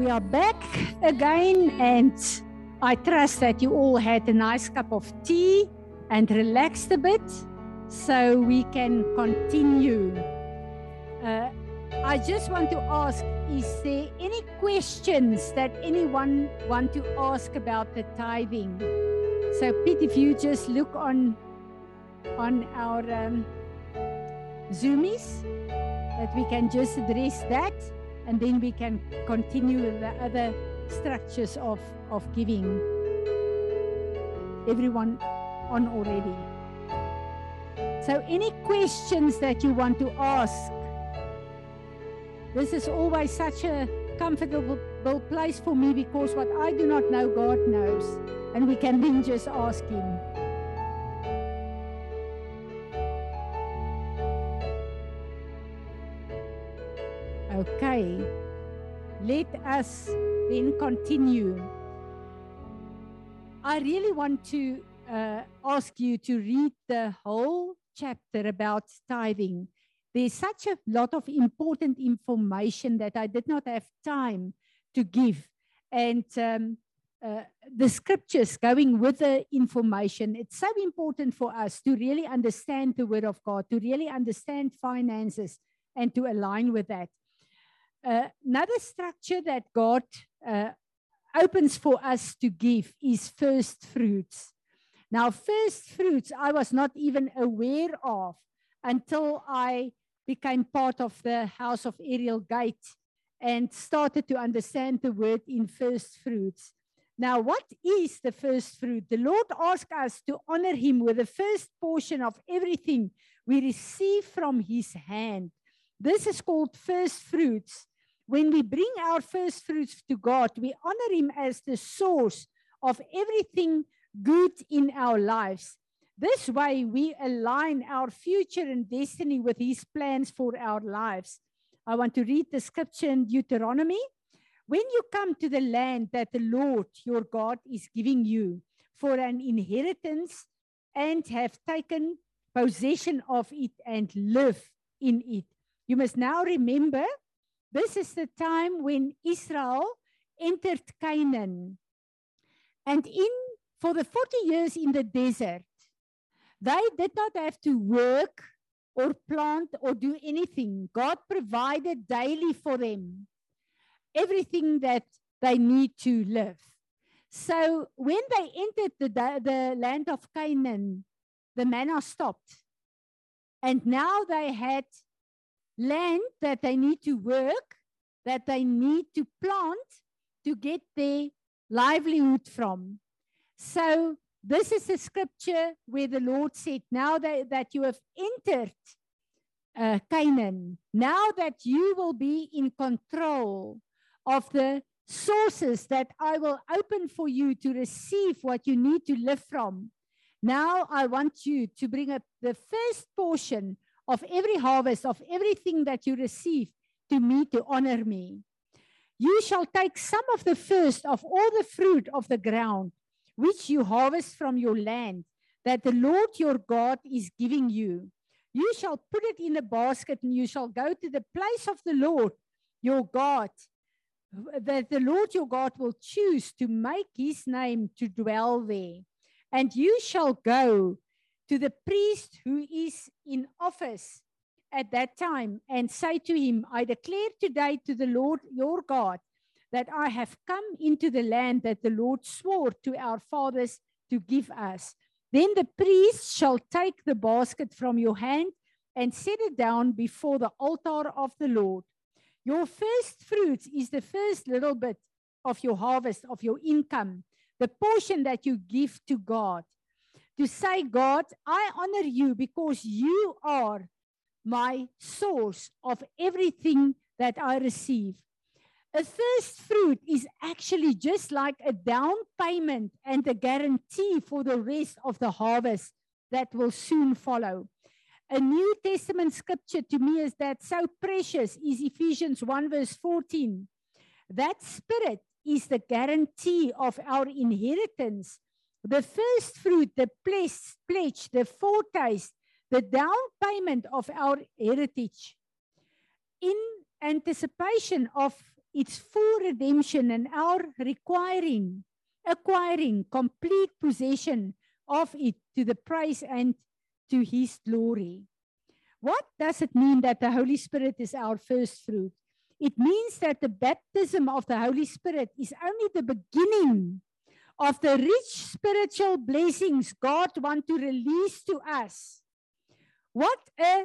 We are back again, and I trust that you all had a nice cup of tea and relaxed a bit so we can continue. Uh, I just want to ask is there any questions that anyone want to ask about the tithing? So, Pete, if you just look on on our um, Zoomies, that we can just address that and then we can continue the other structures of, of giving. Everyone on already. So, any questions that you want to ask? This is always such a comfortable place for me because what I do not know, God knows. And we can then just ask Him. Us then continue. I really want to uh, ask you to read the whole chapter about tithing. There's such a lot of important information that I did not have time to give. And um, uh, the scriptures going with the information, it's so important for us to really understand the word of God, to really understand finances, and to align with that. Uh, another structure that God uh, opens for us to give is first fruits. Now, first fruits, I was not even aware of until I became part of the House of Ariel Gate and started to understand the word in first fruits. Now, what is the first fruit? The Lord asked us to honor Him with the first portion of everything we receive from His hand. This is called first fruits when we bring our first fruits to God, we honor Him as the source of everything good in our lives. This way, we align our future and destiny with His plans for our lives. I want to read the scripture in Deuteronomy. When you come to the land that the Lord your God is giving you for an inheritance and have taken possession of it and live in it, you must now remember this is the time when Israel entered Canaan. And in for the 40 years in the desert, they did not have to work or plant or do anything. God provided daily for them everything that they need to live. So when they entered the, the land of Canaan, the manna stopped. And now they had land that they need to work, that they need to plant to get their livelihood from. So, this is a scripture where the Lord said, Now that, that you have entered uh, Canaan, now that you will be in control of the sources that I will open for you to receive what you need to live from. Now I want you to bring up the first portion of every harvest, of everything that you receive to me to honor me. You shall take some of the first of all the fruit of the ground, which you harvest from your land, that the Lord your God is giving you. You shall put it in a basket, and you shall go to the place of the Lord your God, that the Lord your God will choose to make his name to dwell there. And you shall go to the priest who is in office at that time and say to him, I declare today to the Lord your God that I have come into the land that the Lord swore to our fathers to give us. Then the priest shall take the basket from your hand and set it down before the altar of the Lord. Your first fruits is the first little bit of your harvest, of your income, the portion that you give to God to say, God, I honor you because you are my source of everything that I receive. A first fruit is actually just like a down payment and a guarantee for the rest of the harvest that will soon follow. A New Testament scripture to me is that so precious is Ephesians 1 verse 14. That spirit is the guarantee of our inheritance the first fruit, the pledge, the foretaste, the down payment of our heritage in anticipation of its full redemption and our requiring, acquiring complete possession of it to the praise and to his glory. What does it mean that the Holy Spirit is our first fruit? It means that the baptism of the Holy Spirit is only the beginning of the rich spiritual blessings God wants to release to us. What a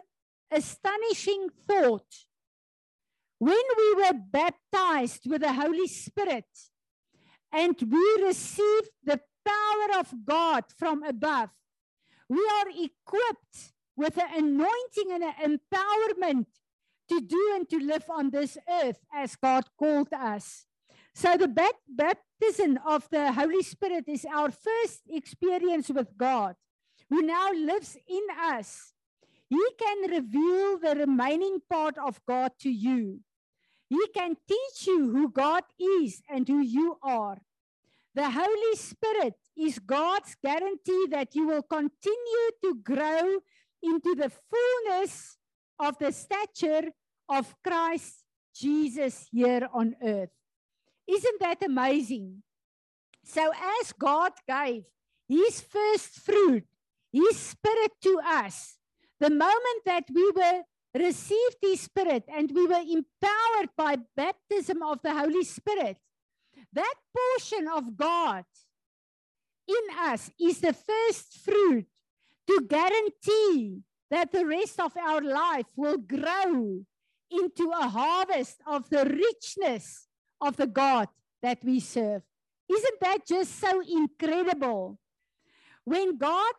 astonishing thought. When we were baptized with the Holy Spirit and we received the power of God from above, we are equipped with an anointing and an empowerment to do and to live on this earth as God called us. So the baptism of the Holy Spirit is our first experience with God, who now lives in us. He can reveal the remaining part of God to you. He can teach you who God is and who you are. The Holy Spirit is God's guarantee that you will continue to grow into the fullness of the stature of Christ Jesus here on earth. Isn't that amazing? So, as God gave his first fruit, his spirit to us, the moment that we were received his spirit and we were empowered by baptism of the Holy Spirit, that portion of God in us is the first fruit to guarantee that the rest of our life will grow into a harvest of the richness of the God that we serve. Isn't that just so incredible? When God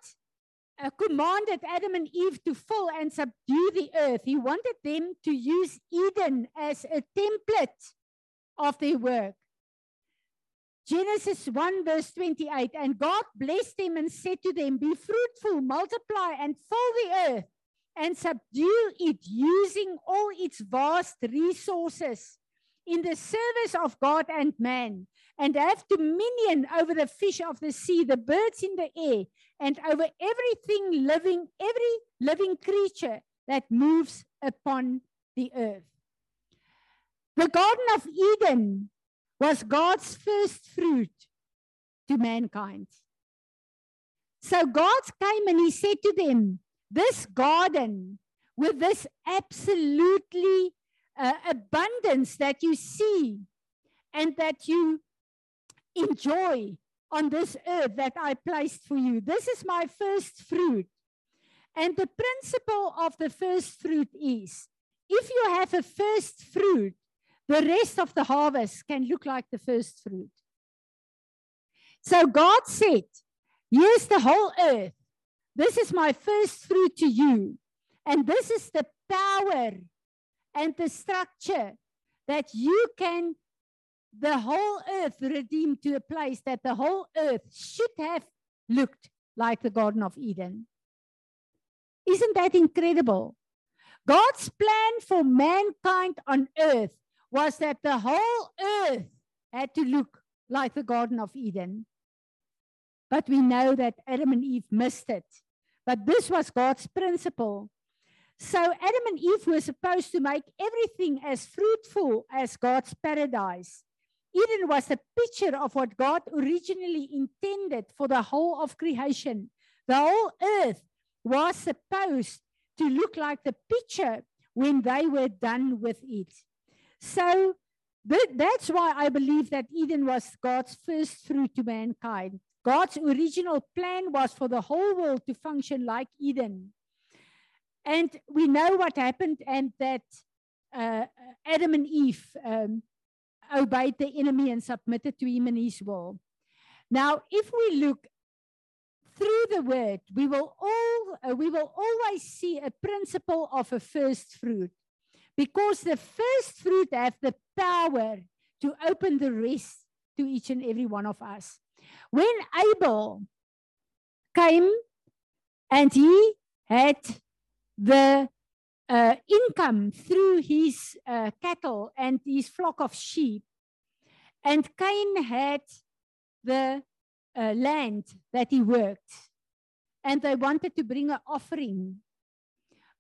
uh, commanded Adam and Eve to fill and subdue the earth, He wanted them to use Eden as a template of their work. Genesis 1, verse 28 And God blessed them and said to them, Be fruitful, multiply, and fill the earth, and subdue it, using all its vast resources in the service of God and man, and have dominion over the fish of the sea, the birds in the air, and over everything living, every living creature that moves upon the earth. The Garden of Eden was God's first fruit to mankind. So God came and he said to them, This garden with this absolutely uh, abundance that you see and that you enjoy on this earth that I placed for you. This is my first fruit. And the principle of the first fruit is if you have a first fruit, the rest of the harvest can look like the first fruit. So God said, Here's the whole earth. This is my first fruit to you. And this is the power and the structure that you can, the whole earth, redeem to a place that the whole earth should have looked like the Garden of Eden. Isn't that incredible? God's plan for mankind on earth was that the whole earth had to look like the Garden of Eden. But we know that Adam and Eve missed it. But this was God's principle. So Adam and Eve were supposed to make everything as fruitful as God's paradise. Eden was a picture of what God originally intended for the whole of creation. The whole earth was supposed to look like the picture when they were done with it. So that's why I believe that Eden was God's first fruit to mankind. God's original plan was for the whole world to function like Eden. And we know what happened, and that uh, Adam and Eve um, obeyed the enemy and submitted to him and his will. Now, if we look through the word, we will all uh, we will always see a principle of a first fruit because the first fruit have the power to open the rest to each and every one of us. When Abel came and he had the uh, income through his uh, cattle and his flock of sheep, and Cain had the uh, land that he worked, and they wanted to bring an offering.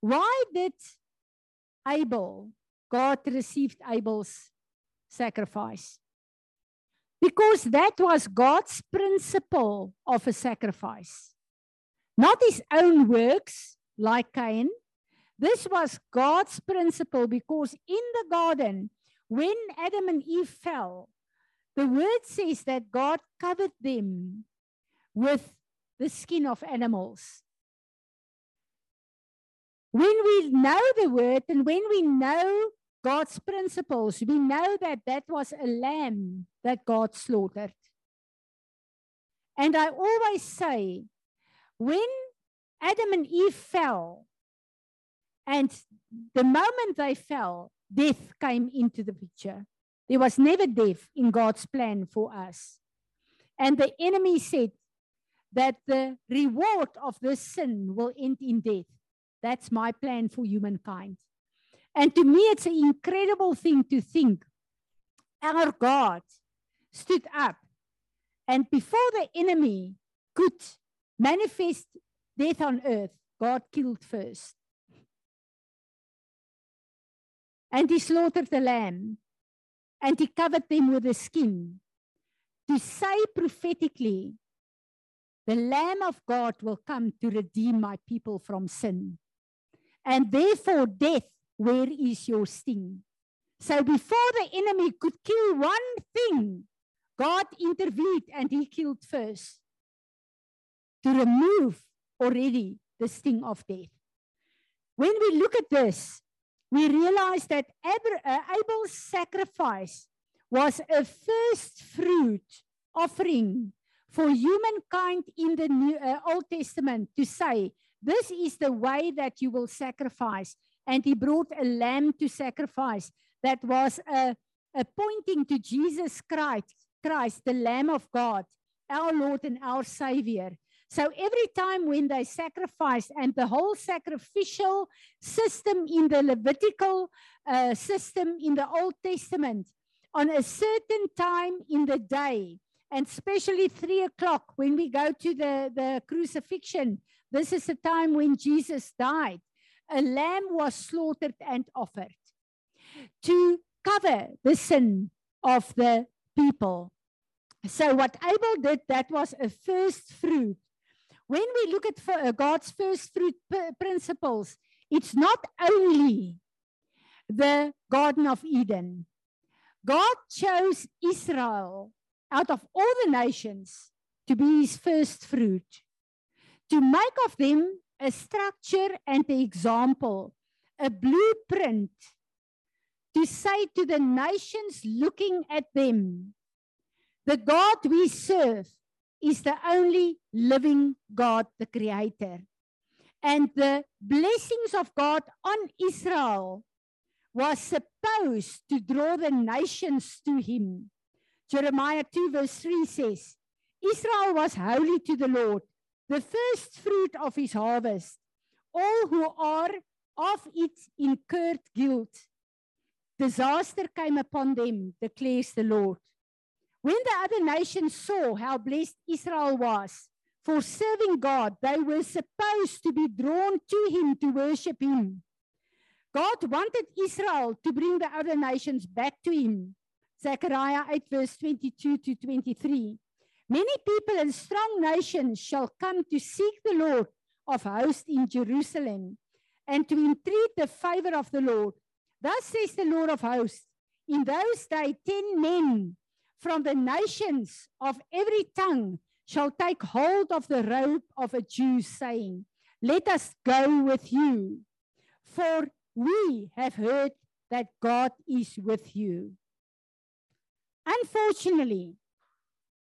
Why did Abel, God received Abel's sacrifice. Because that was God's principle of a sacrifice. Not his own works, like Cain. This was God's principle because in the garden, when Adam and Eve fell, the word says that God covered them with the skin of animals. When we know the word and when we know God's principles, we know that that was a lamb that God slaughtered. And I always say, when Adam and Eve fell, and the moment they fell, death came into the picture. There was never death in God's plan for us. And the enemy said that the reward of this sin will end in death. That's my plan for humankind. And to me, it's an incredible thing to think our God stood up, and before the enemy could manifest death on earth, God killed first. And he slaughtered the lamb, and he covered them with the skin to say prophetically, the Lamb of God will come to redeem my people from sin. And therefore, death where is your sting? So before the enemy could kill one thing, God intervened and he killed first to remove already the sting of death. When we look at this, we realize that uh, Abel's sacrifice was a first fruit offering for humankind in the New, uh, Old Testament to say, this is the way that you will sacrifice and he brought a lamb to sacrifice that was a, a pointing to Jesus Christ, Christ, the Lamb of God, our Lord and our Savior. So every time when they sacrificed, and the whole sacrificial system in the Levitical uh, system in the Old Testament, on a certain time in the day, and especially three o'clock when we go to the, the crucifixion, this is the time when Jesus died a lamb was slaughtered and offered to cover the sin of the people. So, what Abel did, that was a first fruit. When we look at uh, God's first fruit principles, it's not only the Garden of Eden. God chose Israel out of all the nations to be his first fruit, to make of them a structure and an example, a blueprint to say to the nations looking at them, the God we serve is the only living God, the Creator. And the blessings of God on Israel was supposed to draw the nations to him. Jeremiah 2, verse 3 says, Israel was holy to the Lord, the first fruit of his harvest. All who are of it incurred guilt. Disaster came upon them, declares the Lord. When the other nations saw how blessed Israel was for serving God, they were supposed to be drawn to him to worship him. God wanted Israel to bring the other nations back to him. Zechariah 8, verse 22 to 23. Many people and strong nations shall come to seek the Lord of hosts in Jerusalem and to entreat the favor of the Lord. Thus says the Lord of hosts, in those days ten men from the nations of every tongue shall take hold of the robe of a Jew, saying, Let us go with you, for we have heard that God is with you. Unfortunately,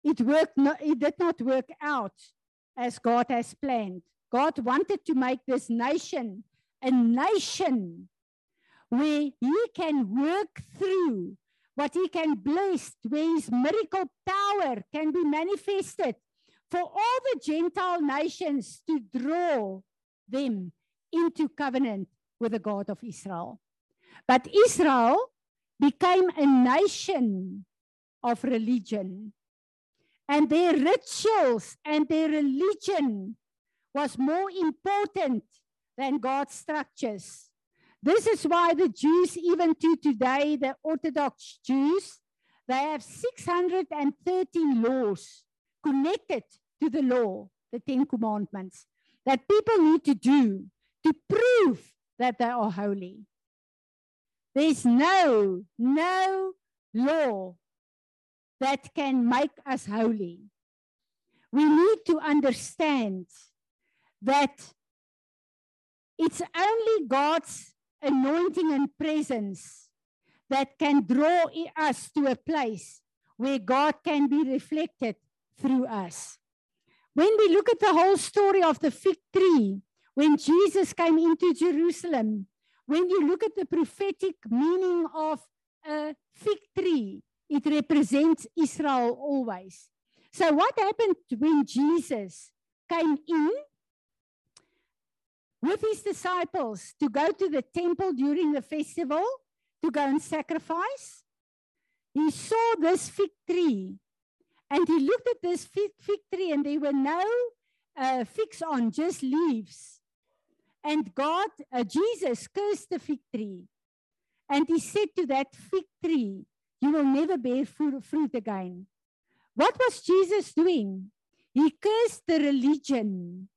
it, worked not, it did not work out as God has planned. God wanted to make this nation a nation where He can work through what He can bless, where His miracle power can be manifested for all the Gentile nations to draw them into covenant with the God of Israel. But Israel became a nation of religion and their rituals and their religion was more important than God's structures. This is why the Jews, even to today, the Orthodox Jews, they have 613 laws connected to the law, the Ten Commandments, that people need to do to prove that they are holy. There's no, no law that can make us holy. We need to understand that it's only God's anointing and presence that can draw us to a place where God can be reflected through us. When we look at the whole story of the fig tree, when Jesus came into Jerusalem, when you look at the prophetic meaning of a fig tree, it represents Israel always. So, what happened when Jesus came in with his disciples to go to the temple during the festival to go and sacrifice? He saw this fig tree and he looked at this fig, fig tree, and there were no uh, figs on, just leaves. And God, uh, Jesus cursed the fig tree. And he said to that fig tree, You will never bear fruit again. What was Jesus doing? He cursed the religion.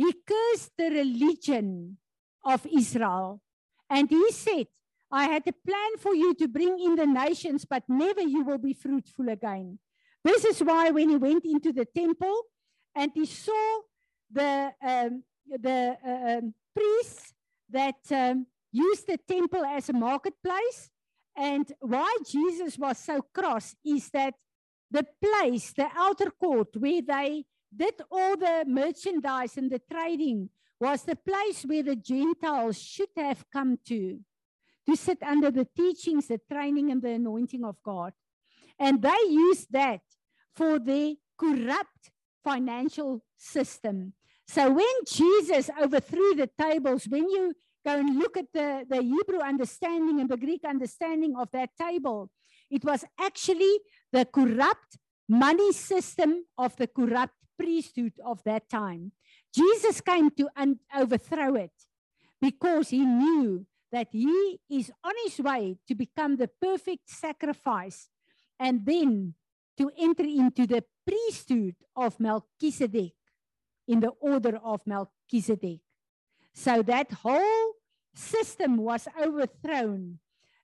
He cursed the religion of Israel. And he said, I had a plan for you to bring in the nations, but never you will be fruitful again. This is why when he went into the temple and he saw the, um, the uh, um, priests that um, used the temple as a marketplace, and why Jesus was so cross is that the place, the outer court where they did all the merchandise and the trading, was the place where the Gentiles should have come to, to sit under the teachings, the training, and the anointing of God. And they used that for the corrupt financial system. So when Jesus overthrew the tables, when you go and look at the, the Hebrew understanding and the Greek understanding of that table, it was actually the corrupt money system of the corrupt priesthood of that time. Jesus came to un- overthrow it because he knew that he is on his way to become the perfect sacrifice. And then to enter into the priesthood of Melchizedek in the order of Melchizedek. So that whole system was overthrown.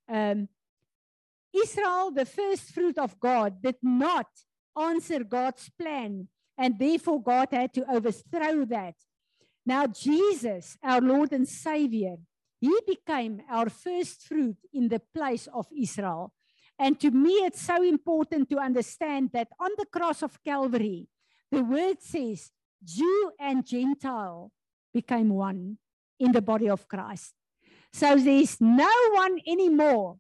Um, Israel, the first fruit of God, did not answer God's plan, and therefore God had to overthrow that. Now, Jesus, our Lord and Savior, he became our first fruit in the place of Israel. And to me, it's so important to understand that on the cross of Calvary, the word says Jew and Gentile became one in the body of Christ. So there's no one anymore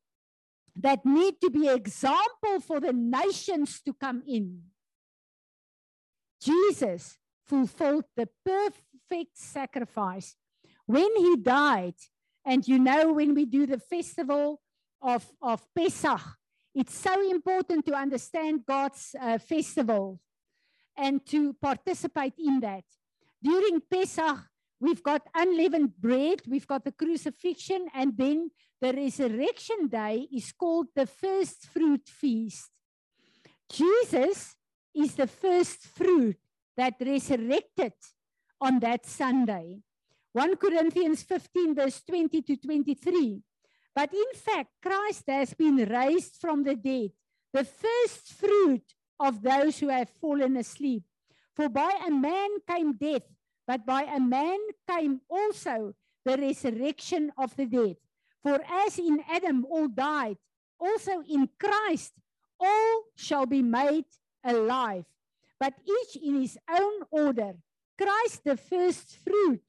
that need to be example for the nations to come in. Jesus fulfilled the perfect sacrifice when he died. And you know, when we do the festival of, of Pesach, it's so important to understand God's uh, festival and to participate in that. During Pesach, we've got unleavened bread, we've got the crucifixion, and then the resurrection day is called the first fruit feast. Jesus is the first fruit that resurrected on that Sunday. 1 Corinthians 15, verse 20 to 23. But in fact, Christ has been raised from the dead, the first fruit of those who have fallen asleep. For by a man came death, but by a man came also the resurrection of the dead. For as in Adam all died, also in Christ all shall be made alive, but each in his own order. Christ the first fruit,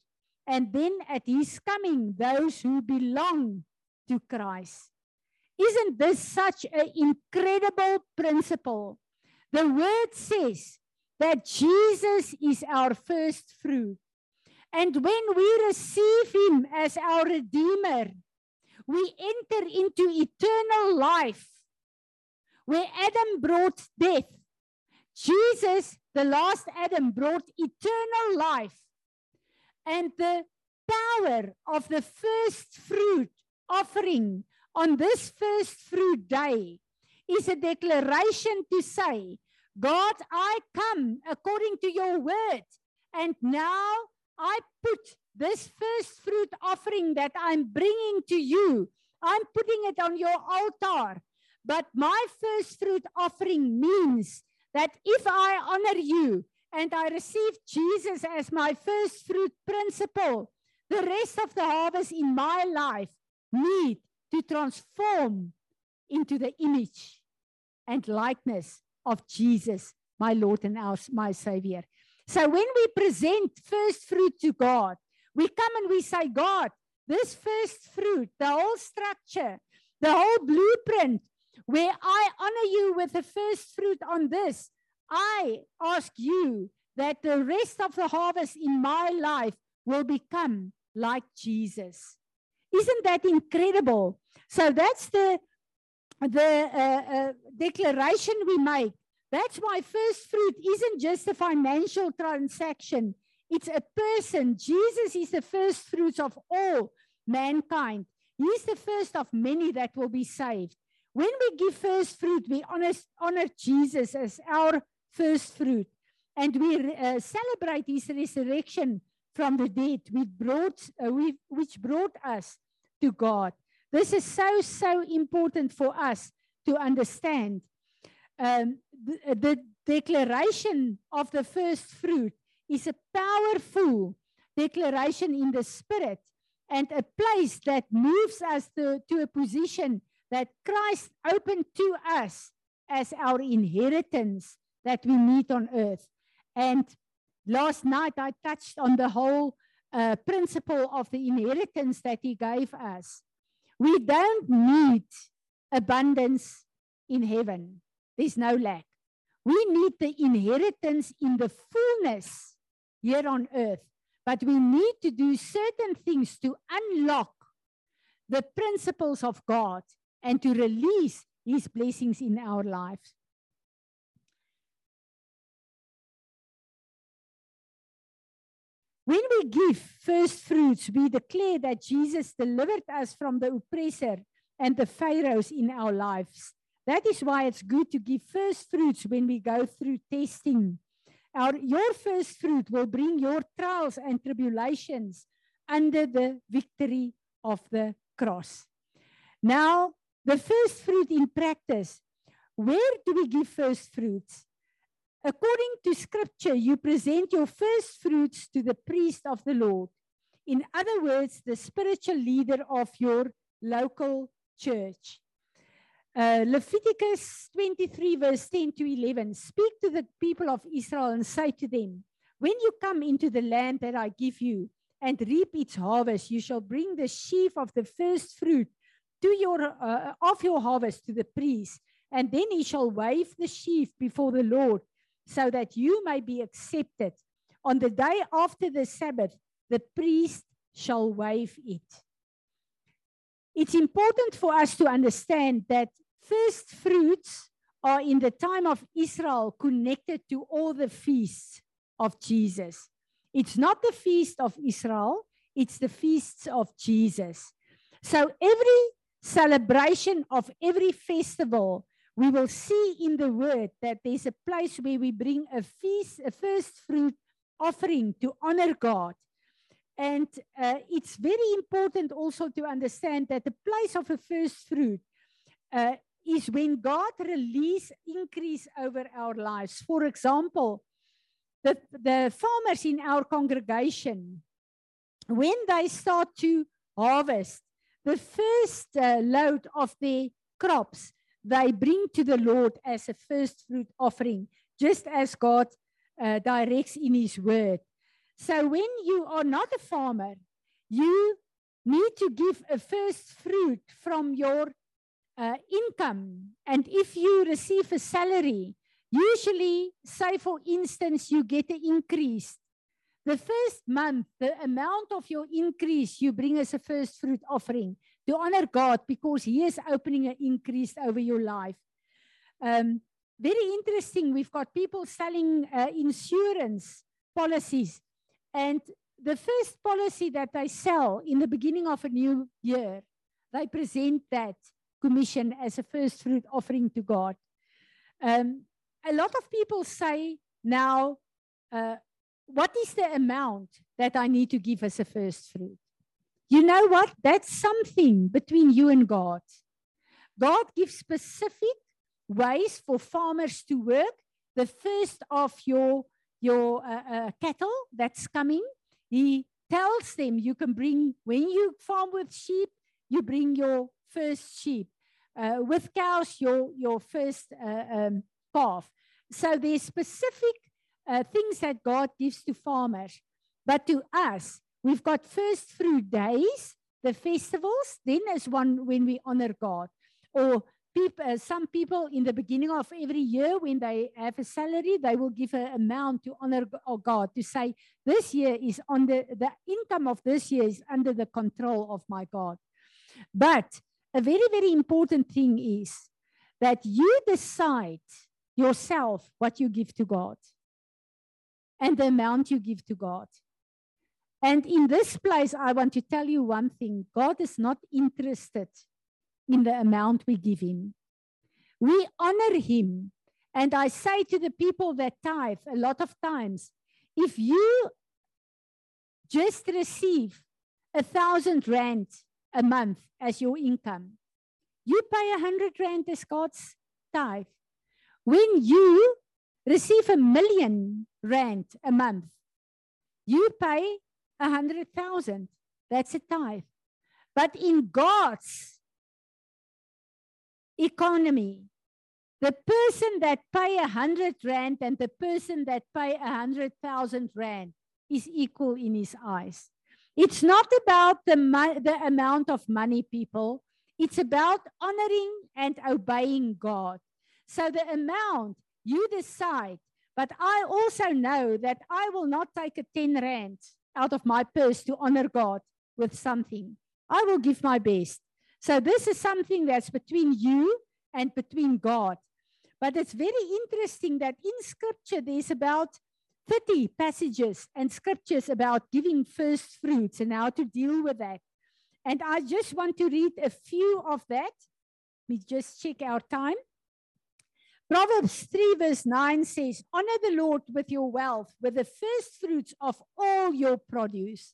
and then at his coming, those who belong to Christ. Isn't this such an incredible principle? The word says that Jesus is our first fruit. And when we receive him as our Redeemer, we enter into eternal life where Adam brought death. Jesus, the last Adam, brought eternal life. And the power of the first fruit offering on this first fruit day is a declaration to say, God, I come according to your word. And now I put this first fruit offering that I'm bringing to you, I'm putting it on your altar. But my first fruit offering means that if I honor you and I receive Jesus as my first fruit principle, the rest of the harvest in my life need to transform into the image and likeness of Jesus, my Lord and our, my Savior. So when we present first fruit to God, we come and we say, God, this first fruit, the whole structure, the whole blueprint, where I honor you with the first fruit on this, I ask you that the rest of the harvest in my life will become like Jesus. Isn't that incredible? So that's the the uh, uh, declaration we make. That's why first fruit isn't just a financial transaction. It's a person. Jesus is the first fruits of all mankind. He's the first of many that will be saved. When we give first fruit, we honor, honor Jesus as our first fruit. And we uh, celebrate his resurrection from the dead, which brought, uh, which brought us to God. This is so, so important for us to understand. Um, the, the declaration of the first fruit is a powerful declaration in the spirit and a place that moves us to, to a position that Christ opened to us as our inheritance that we need on earth. And last night I touched on the whole uh, principle of the inheritance that he gave us. We don't need abundance in heaven. There's no lack. We need the inheritance in the fullness here on earth. But we need to do certain things to unlock the principles of God and to release His blessings in our lives. When we give first fruits, we declare that Jesus delivered us from the oppressor and the pharaohs in our lives. That is why it's good to give first fruits when we go through testing. Our, your first fruit will bring your trials and tribulations under the victory of the cross. Now, the first fruit in practice. Where do we give first fruits? According to scripture, you present your first fruits to the priest of the Lord. In other words, the spiritual leader of your local church. Uh, Leviticus 23, verse 10 to 11. Speak to the people of Israel and say to them, When you come into the land that I give you and reap its harvest, you shall bring the sheaf of the first fruit to your, uh, of your harvest to the priest, and then he shall wave the sheaf before the Lord so that you may be accepted. On the day after the Sabbath, the priest shall wave it. It's important for us to understand that first fruits are in the time of Israel connected to all the feasts of Jesus. It's not the feast of Israel, it's the feasts of Jesus. So every celebration of every festival we will see in the word that there's a place where we bring a feast, a first fruit offering to honor God. And uh, it's very important also to understand that the place of a first fruit uh, is when God release increase over our lives. For example, the, the farmers in our congregation, when they start to harvest the first uh, load of their crops, they bring to the Lord as a first fruit offering, just as God uh, directs in His word. So when you are not a farmer, you need to give a first fruit from your uh, income. And if you receive a salary, usually, say for instance, you get an increase. The first month, the amount of your increase you bring as a first fruit offering to honor God because He is opening an increase over your life. Um, very interesting. We've got people selling uh, insurance policies, and the first policy that they sell in the beginning of a new year, they present that. commission as a first fruit offering to God. Um, a lot of people say now, uh, what is the amount that I need to give as a first fruit? You know what? That's something between you and God. God gives specific ways for farmers to work. The first of your, your uh, uh, cattle that's coming, He tells them you can bring, when you farm with sheep, you bring your first sheep. Uh, with cows, your, your first uh, um, calf. So there's specific uh, things that God gives to farmers. But to us, we've got first fruit days, the festivals, then is one when we honor God. Or people, uh, some people in the beginning of every year, when they have a salary, they will give an amount to honor God, to say, this year is the, the income of this year is under the control of my God. But a very, very important thing is that you decide yourself what you give to God and the amount you give to God. And in this place, I want to tell you one thing God is not interested in the amount we give Him. We honor Him. And I say to the people that tithe a lot of times if you just receive a thousand rand a month as your income, you pay a hundred rand as God's tithe. When you receive a million rand a month, you pay a hundred thousand. That's a tithe. But in God's economy, the person that pay a hundred rand and the person that pay a hundred thousand rand is equal in his eyes. It's not about the, the amount of money, people. It's about honoring and obeying God. So the amount you decide, but I also know that I will not take a 10 rand out of my purse to honor God with something. I will give my best. So this is something that's between you and between God. But it's very interesting that in scripture there's about 30 passages and scriptures about giving first fruits and how to deal with that. And I just want to read a few of that. We just check our time. Proverbs 3, verse 9 says, Honor the Lord with your wealth, with the first fruits of all your produce.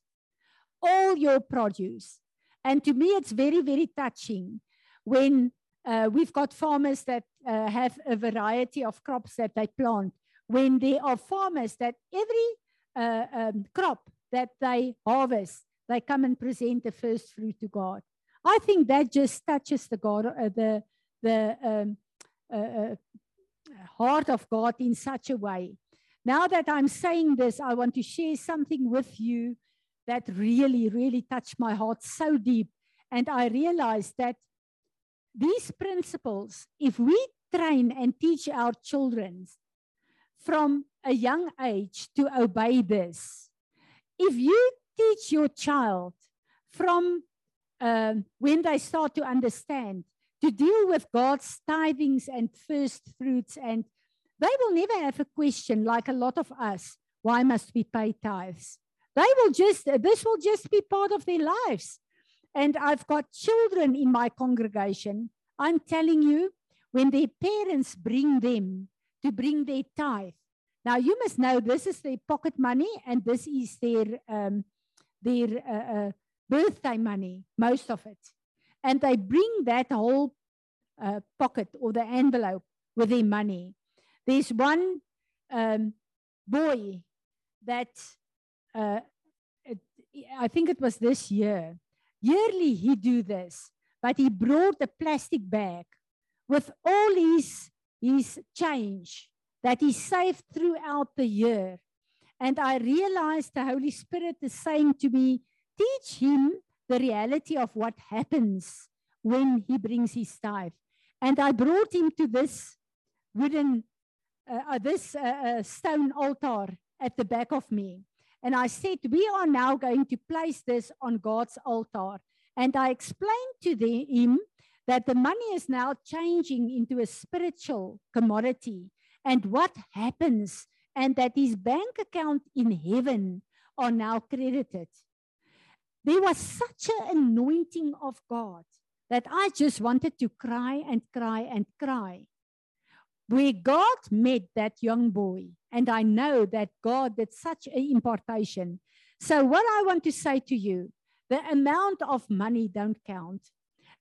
All your produce. And to me, it's very, very touching when uh, we've got farmers that uh, have a variety of crops that they plant. When there are farmers that every uh, um, crop that they harvest, they come and present the first fruit to God. I think that just touches the God, uh, the the um, uh, uh, heart of God in such a way. Now that I'm saying this, I want to share something with you that really, really touched my heart so deep. And I realized that these principles, if we train and teach our children from a young age to obey this, if you teach your child from um, when they start to understand to deal with God's tithings and first fruits. And they will never have a question like a lot of us why must we pay tithes? They will just, this will just be part of their lives. And I've got children in my congregation. I'm telling you, when their parents bring them to bring their tithe, now you must know this is their pocket money and this is their um, their uh, uh, birthday money, most of it and they bring that whole uh, pocket or the envelope with their money. There's one um, boy that uh, it, I think it was this year. Yearly he do this, but he brought a plastic bag with all his his change that he saved throughout the year. And I realized the Holy Spirit is saying to me, teach him the reality of what happens when he brings his tithe. And I brought him to this wooden, uh, uh, this uh, uh, stone altar at the back of me. And I said, We are now going to place this on God's altar. And I explained to the, him that the money is now changing into a spiritual commodity. And what happens, and that his bank account in heaven are now credited there was such an anointing of God that I just wanted to cry and cry and cry. Where God met that young boy, and I know that God did such an impartation. So, what I want to say to you the amount of money don't count.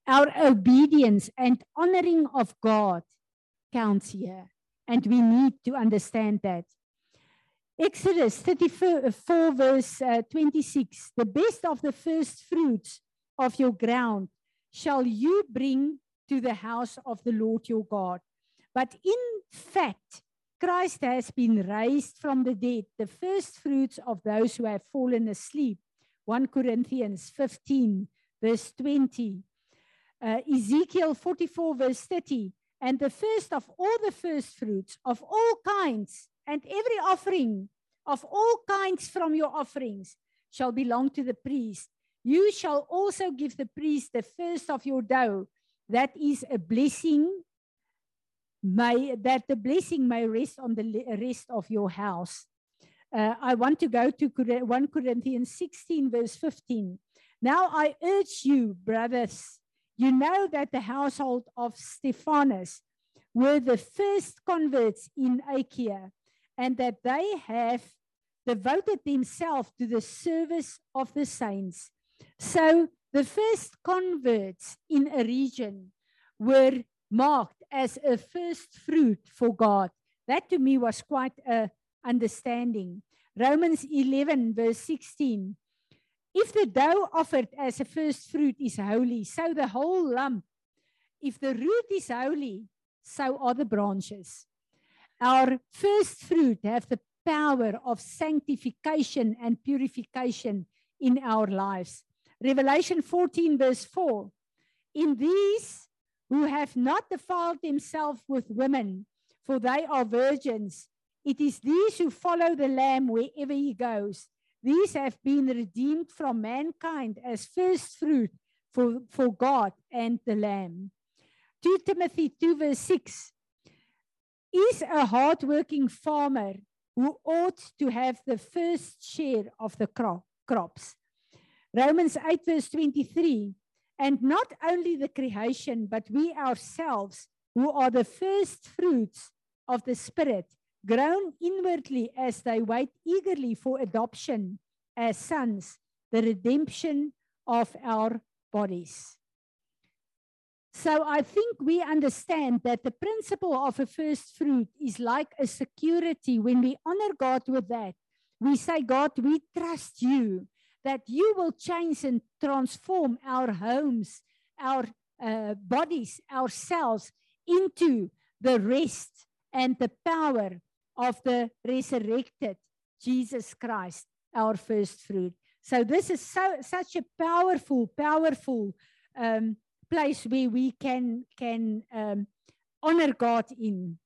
Our obedience and honoring of God counts here. And we need to understand that. Exodus 34, verse uh, 26 The best of the first fruits of your ground shall you bring to the house of the Lord your God. But in fact, Christ has been raised from the dead, the first fruits of those who have fallen asleep. 1 Corinthians 15, verse 20. Uh, Ezekiel 44, verse 30. And the first of all the first fruits of all kinds, and every offering of all kinds from your offerings shall belong to the priest. You shall also give the priest the first of your dough. That is a blessing, may, that the blessing may rest on the rest of your house. Uh, I want to go to 1 Corinthians 16, verse 15. Now I urge you, brothers, you know that the household of Stephanus were the first converts in Achaia, and that they have devoted themselves to the service of the saints. So the first converts in a region were marked as a first fruit for God. That to me was quite a understanding. Romans 11, verse 16. If the dough offered as a first fruit is holy, so the whole lump. If the root is holy, so are the branches. Our first fruit have the power of sanctification and purification in our lives. Revelation 14, verse 4. In these who have not defiled themselves with women, for they are virgins, it is these who follow the Lamb wherever he goes. These have been redeemed from mankind as first fruit for, for God and the Lamb. 2 Timothy 2, verse 6 is a hardworking farmer who ought to have the first share of the crop, crops. Romans 8, verse 23 and not only the creation, but we ourselves, who are the first fruits of the Spirit, groan inwardly as they wait eagerly for adoption as sons, the redemption of our bodies. So I think we understand that the principle of a first fruit is like a security. When we honor God with that, we say, God, we trust you that you will change and transform our homes, our uh, bodies, ourselves into the rest and the power of the resurrected Jesus Christ, our first fruit. So this is so such a powerful, powerful um, place where we can can um, honor God in.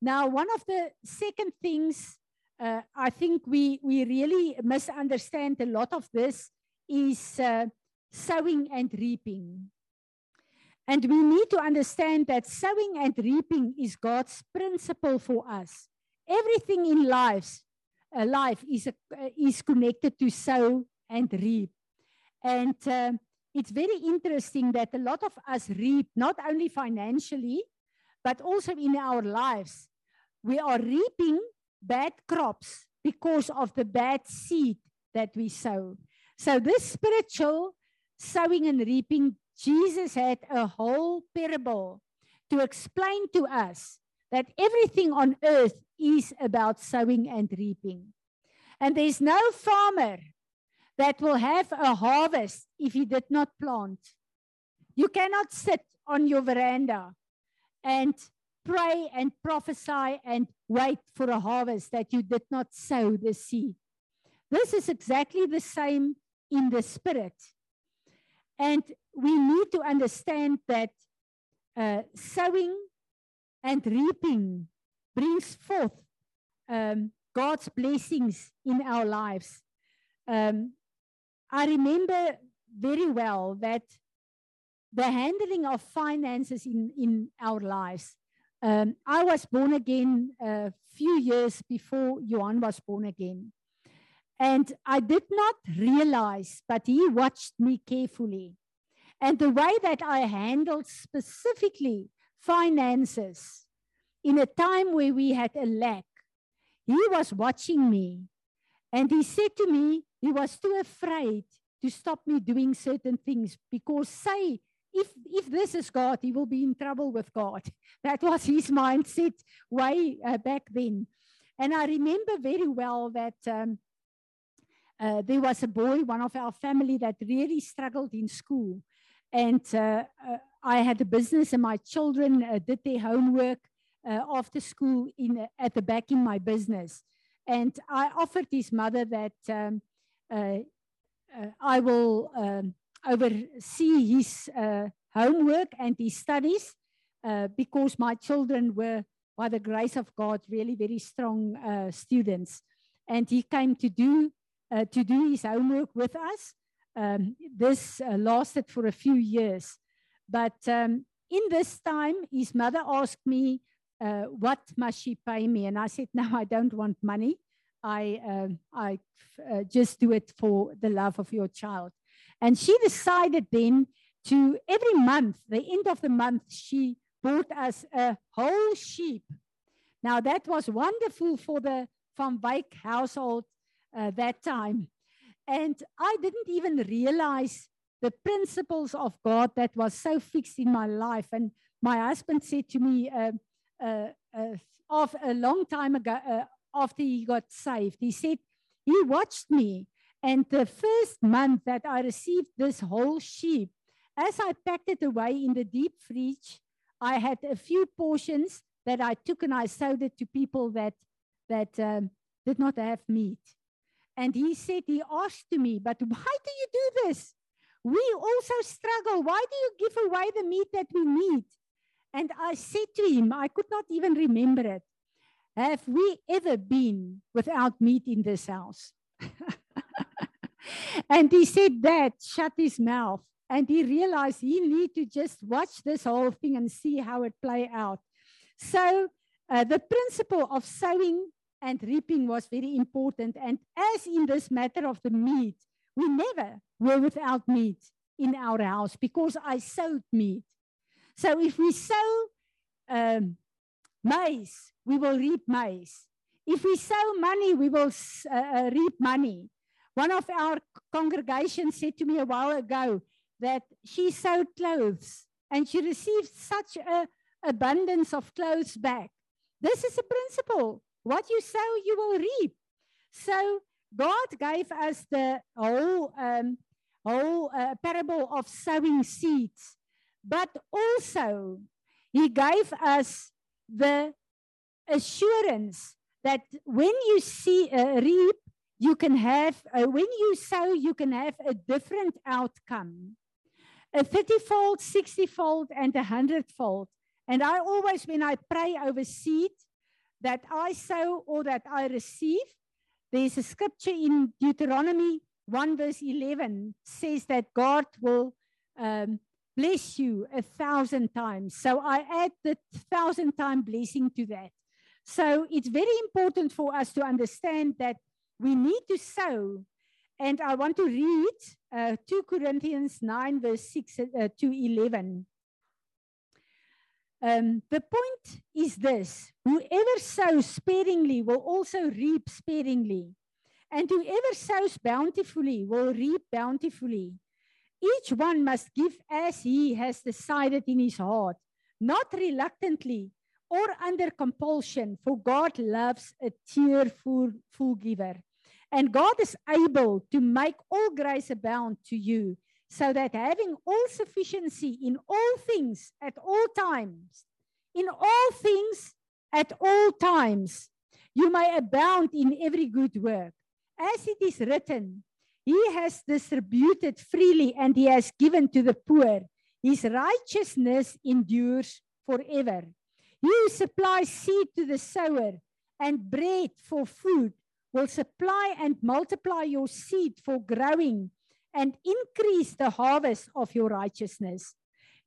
Now, one of the second things uh, I think we we really misunderstand a lot of this is uh, sowing and reaping. And we need to understand that sowing and reaping is God's principle for us. Everything in life, uh, life is, a, is connected to sow and reap. And uh, it's very interesting that a lot of us reap, not only financially, but also in our lives. We are reaping bad crops because of the bad seed that we sow. So, this spiritual sowing and reaping Jesus had a whole parable to explain to us that everything on earth is about sowing and reaping. And there's no farmer that will have a harvest if he did not plant. You cannot sit on your veranda and pray and prophesy and wait for a harvest that you did not sow the seed. This is exactly the same in the spirit. And we need to understand that uh, sowing and reaping brings forth um, God's blessings in our lives. Um, I remember very well that the handling of finances in, in our lives. Um, I was born again a few years before Johan was born again. And I did not realize, but he watched me carefully. and the way that I handled specifically finances in a time where we had a lack. He was watching me and he said to me, he was too afraid to stop me doing certain things because, say, if, if this is God, he will be in trouble with God. That was his mindset way uh, back then. And I remember very well that um, uh, there was a boy, one of our family, that really struggled in school. And uh, uh I had a business, and my children uh, did their homework uh, after school in, at the back in my business. And I offered his mother that um, I will um, oversee his homework and his studies because my children were by the grace of God, really very strong uh, students. And he came to do, uh, to do his homework with us. Um, this uh, lasted for a few years. But um, in this time, his mother asked me, uh, what must she pay me? And I said, no, I don't want money. I, um, I uh, just do it for the love of your child. And she decided then to every month, the end of the month, she bought us a whole sheep. Now, that was wonderful for the Van Wyk household uh, that time. And I didn't even realize the principles of God that was so fixed in my life. And my husband said to me uh, uh, uh of a long time ago, uh, after he got saved, he said, he watched me. And the first month that I received this whole sheep, as I packed it away in the deep fridge, I had a few portions that I took and I sold it to people that, that um, did not have meat. And he said, he asked to me, but why do you do this? We also struggle. Why do you give away the meat that we need? And I said to him, I could not even remember it. Have we ever been without meat in this house? and he said that, shut his mouth and he realized he need to just watch this whole thing and see how it play out. So uh, the principle of sowing and reaping was very important. And as in this matter of the meat, we never were without meat in our house because I sowed meat. So if we sow um, maize, we will reap maize. If we sow money, we will uh, uh, reap money. One of our congregations said to me a while ago, that she sewed clothes and she received such an abundance of clothes back. This is a principle. What you sow, you will reap. So God gave us the whole, um, whole uh, parable of sowing seeds, but also He gave us the assurance that when you see uh, reap, you can have, uh, when you sow, you can have a different outcome a 30 fold, 60 fold, and a 100 fold. And I always, when I pray over seed that I sow or that I receive, there's a scripture in Deuteronomy 1 verse 11 says that God will um, bless you a thousand times. So I add the thousand time blessing to that. So it's very important for us to understand that we need to sow and I want to read uh, 2 Corinthians 9, verse 6 uh, to 11. Um, the point is this whoever sows sparingly will also reap sparingly, and whoever sows bountifully will reap bountifully. Each one must give as he has decided in his heart, not reluctantly or under compulsion, for God loves a cheerful full giver. And God is able to make all grace abound to you, so that having all sufficiency in all things at all times, in all things at all times, you may abound in every good work. As it is written, He has distributed freely and He has given to the poor. His righteousness endures forever. You supply seed to the sower and bread for food will supply and multiply your seed for growing and increase the harvest of your righteousness.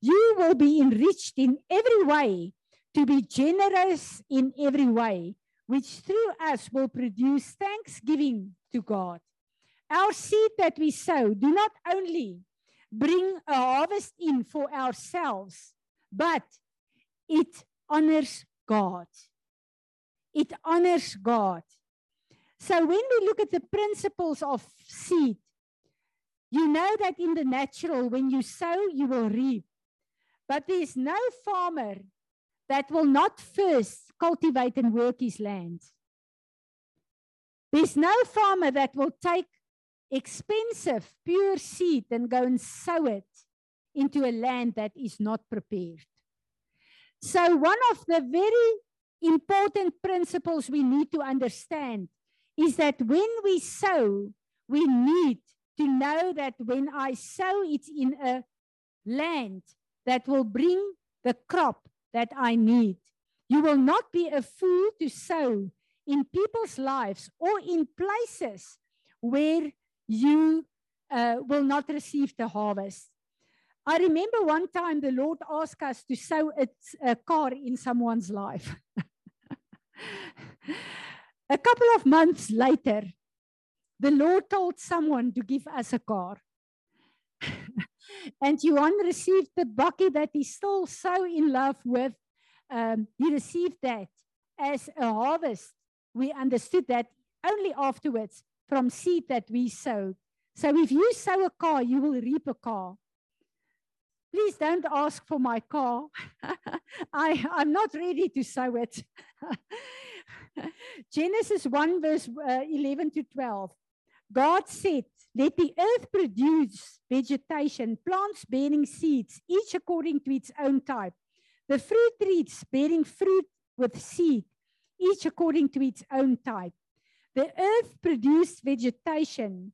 You will be enriched in every way to be generous in every way, which through us will produce thanksgiving to God. Our seed that we sow do not only bring a harvest in for ourselves, but it honors God. It honors God. So when we look at the principles of seed, you know that in the natural, when you sow, you will reap. But there's no farmer that will not first cultivate and work his land. There's no farmer that will take expensive, pure seed and go and sow it into a land that is not prepared. So, one of the very important principles we need to understand is that when we sow, we need to know that when I sow, it's in a land that will bring the crop that I need. You will not be a fool to sow in people's lives or in places where you uh, will not receive the harvest. I remember one time the Lord asked us to sow a, car in someone's life. a couple of months later, the Lord told someone to give us a car. and Johan received the bakkie that he's still so in love with. Um, he received that as a harvest. We understood that only afterwards from seed that we sow. So if you sow a car, you will reap a car. Please don't ask for my car. I, I'm not ready to sow it. Genesis 1, verse uh, 11 to 12. God said, Let the earth produce vegetation, plants bearing seeds, each according to its own type. The fruit trees bearing fruit with seed, each according to its own type. The earth produced vegetation,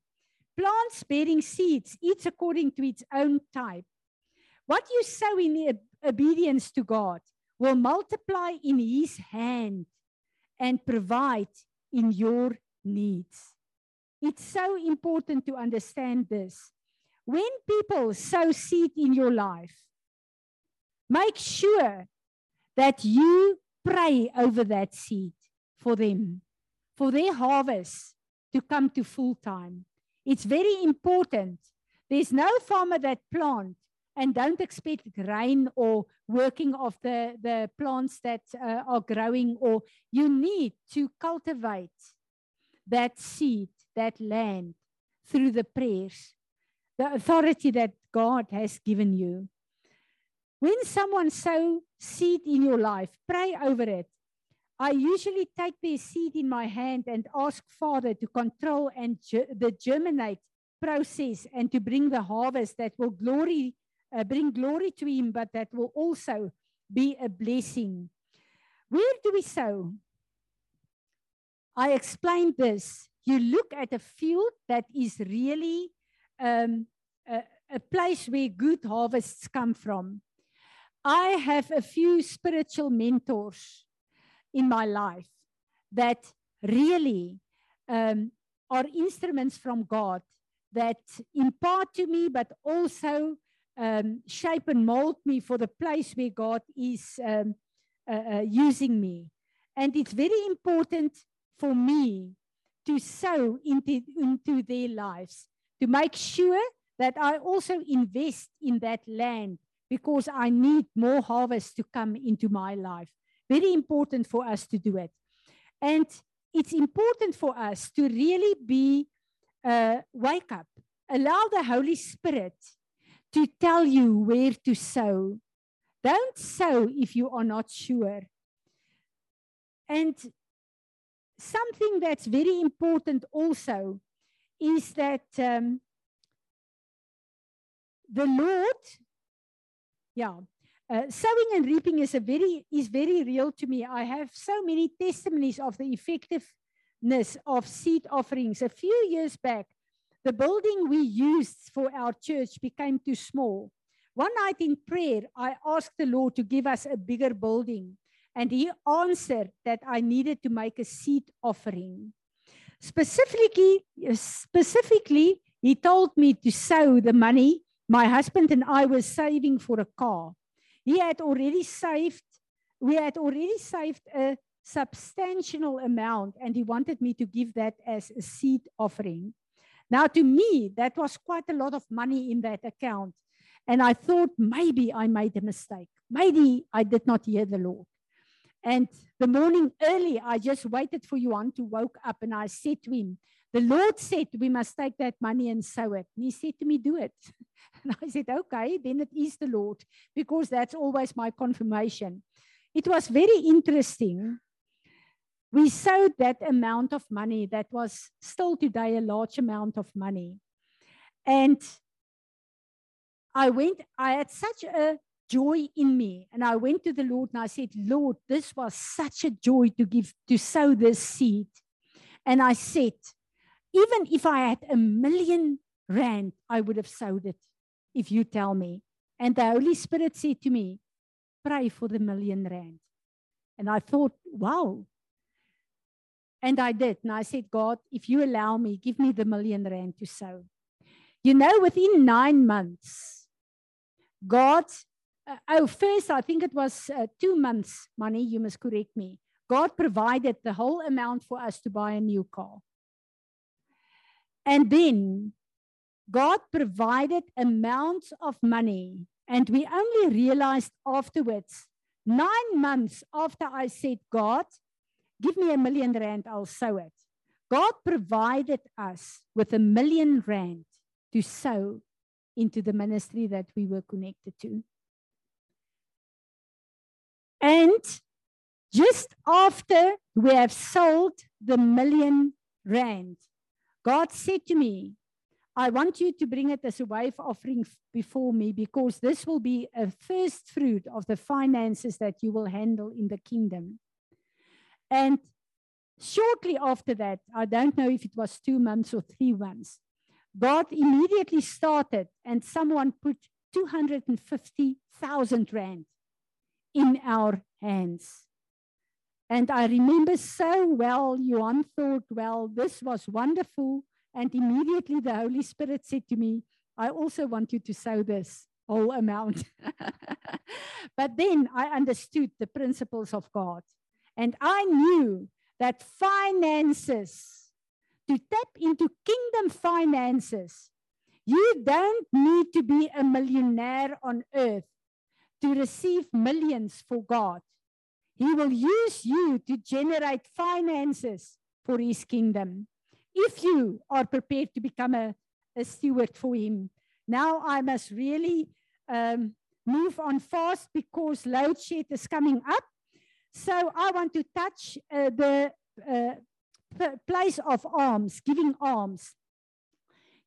plants bearing seeds, each according to its own type. What you sow in obedience to God will multiply in His hand and provide in your needs. It's so important to understand this. When people sow seed in your life, make sure that you pray over that seed for them, for their harvest to come to full time. It's very important. There's no farmer that plant and don't expect rain or working of the, the plants that uh, are growing, or you need to cultivate that seed that land through the prayers, the authority that God has given you. When someone sow seed in your life, pray over it. I usually take their seed in my hand and ask Father to control and ge the germinate process and to bring the harvest that will glory, uh, bring glory to Him, but that will also be a blessing. Where do we sow? I explained this you look at a field that is really um, a, a place where good harvests come from. I have a few spiritual mentors in my life that really um, are instruments from God that impart to me, but also um, shape and mold me for the place where God is um, uh, uh, using me. And it's very important for me to sow into, into their lives, to make sure that I also invest in that land because I need more harvest to come into my life. Very important for us to do it. And it's important for us to really be, uh, wake up, allow the Holy Spirit to tell you where to sow. Don't sow if you are not sure. And something that's very important also is that um, the Lord, yeah, uh, sowing and reaping is a very is very real to me. I have so many testimonies of the effectiveness of seed offerings. A few years back, the building we used for our church became too small. One night in prayer, I asked the Lord to give us a bigger building. And he answered that I needed to make a seed offering. Specifically, specifically, he told me to sow the money my husband and I were saving for a car. He had already saved, we had already saved a substantial amount, and he wanted me to give that as a seed offering. Now, to me, that was quite a lot of money in that account. And I thought maybe I made a mistake. Maybe I did not hear the Lord. And the morning early, I just waited for Johan to woke up and I said to him, the Lord said we must take that money and sow it. And he said to me, do it. And I said, okay, then it is the Lord, because that's always my confirmation. It was very interesting. We sowed that amount of money that was still today a large amount of money. And I went, I had such a joy in me. And I went to the Lord and I said, Lord, this was such a joy to give, to sow this seed. And I said, even if I had a million rand, I would have sold it if you tell me. And the Holy Spirit said to me, pray for the million rand. And I thought, wow. And I did. And I said, God, if you allow me, give me the million rand to sow. You know, within nine months, God, uh, oh, first, I think it was uh, two months money, you must correct me. God provided the whole amount for us to buy a new car. And then God provided amounts of money, and we only realized afterwards, nine months after I said, God, give me a million rand, I'll sow it. God provided us with a million rand to sow into the ministry that we were connected to. And just after we have sold the million rand, God said to me, I want you to bring it as a wave offering before me because this will be a first fruit of the finances that you will handle in the kingdom. And shortly after that, I don't know if it was two months or three months, God immediately started and someone put 250,000 Rand in our hands. And I remember so well, Johan thought, well, this was wonderful. And immediately the Holy Spirit said to me, I also want you to sow this whole amount. but then I understood the principles of God. And I knew that finances, to tap into kingdom finances, you don't need to be a millionaire on earth to receive millions for God. He will use you to generate finances for his kingdom if you are prepared to become a, a steward for him. Now I must really um, move on fast because load shed is coming up. So I want to touch uh, the uh, place of alms, giving alms.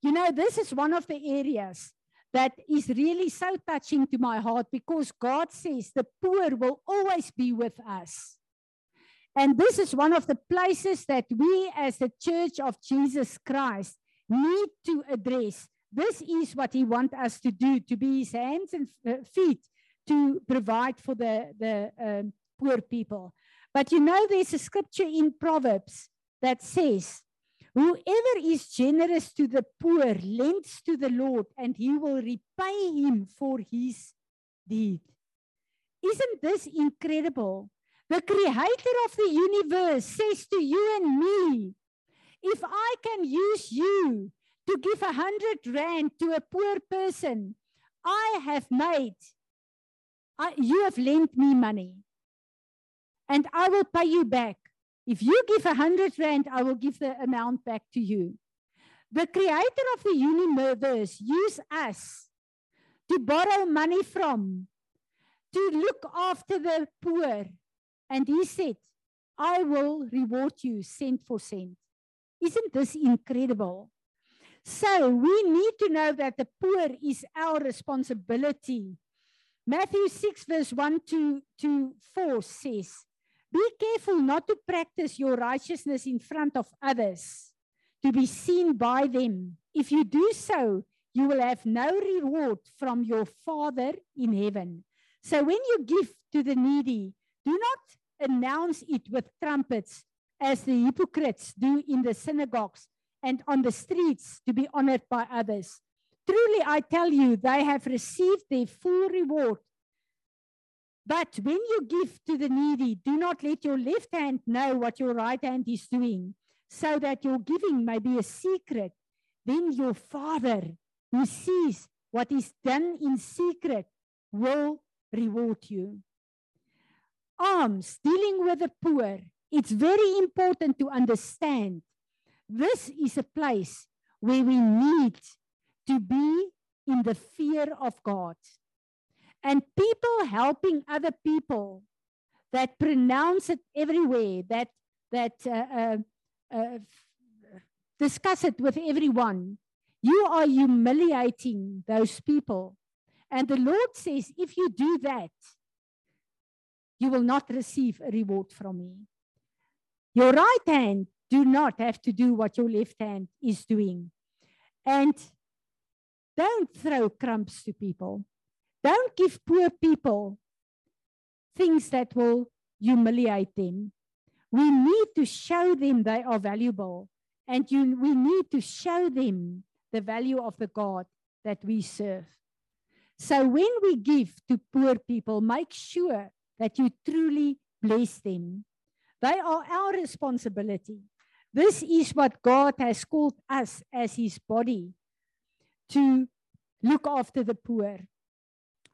You know, this is one of the areas that is really so touching to my heart because God says the poor will always be with us. And this is one of the places that we, as the Church of Jesus Christ, need to address. This is what He wants us to do to be His hands and uh, feet to provide for the, the um, poor people. But you know, there's a scripture in Proverbs that says, Whoever is generous to the poor lends to the Lord, and he will repay him for his deed. Isn't this incredible? The creator of the universe says to you and me, if I can use you to give a hundred rand to a poor person, I have made, I, you have lent me money, and I will pay you back. If you give a hundred rand, I will give the amount back to you. The creator of the universe used us to borrow money from, to look after the poor, and he said, I will reward you cent for cent. Isn't this incredible? So we need to know that the poor is our responsibility. Matthew 6, verse 1 to, to 4 says, Be careful not to practice your righteousness in front of others, to be seen by them. If you do so, you will have no reward from your Father in heaven. So when you give to the needy, do not announce it with trumpets as the hypocrites do in the synagogues and on the streets to be honored by others. Truly, I tell you, they have received their full reward. But when you give to the needy, do not let your left hand know what your right hand is doing, so that your giving may be a secret. then your Father who sees what is done in secret will reward you. Alms, dealing with the poor, it's very important to understand this is a place where we need to be in the fear of God. And people helping other people that pronounce it everywhere, that, that uh, uh, uh, discuss it with everyone, you are humiliating those people. And the Lord says, if you do that, you will not receive a reward from me. Your right hand do not have to do what your left hand is doing. And don't throw crumbs to people. Don't give poor people things that will humiliate them. We need to show them they are valuable. And you, we need to show them the value of the God that we serve. So when we give to poor people, make sure that you truly bless them. They are our responsibility. This is what God has called us as his body to look after the poor.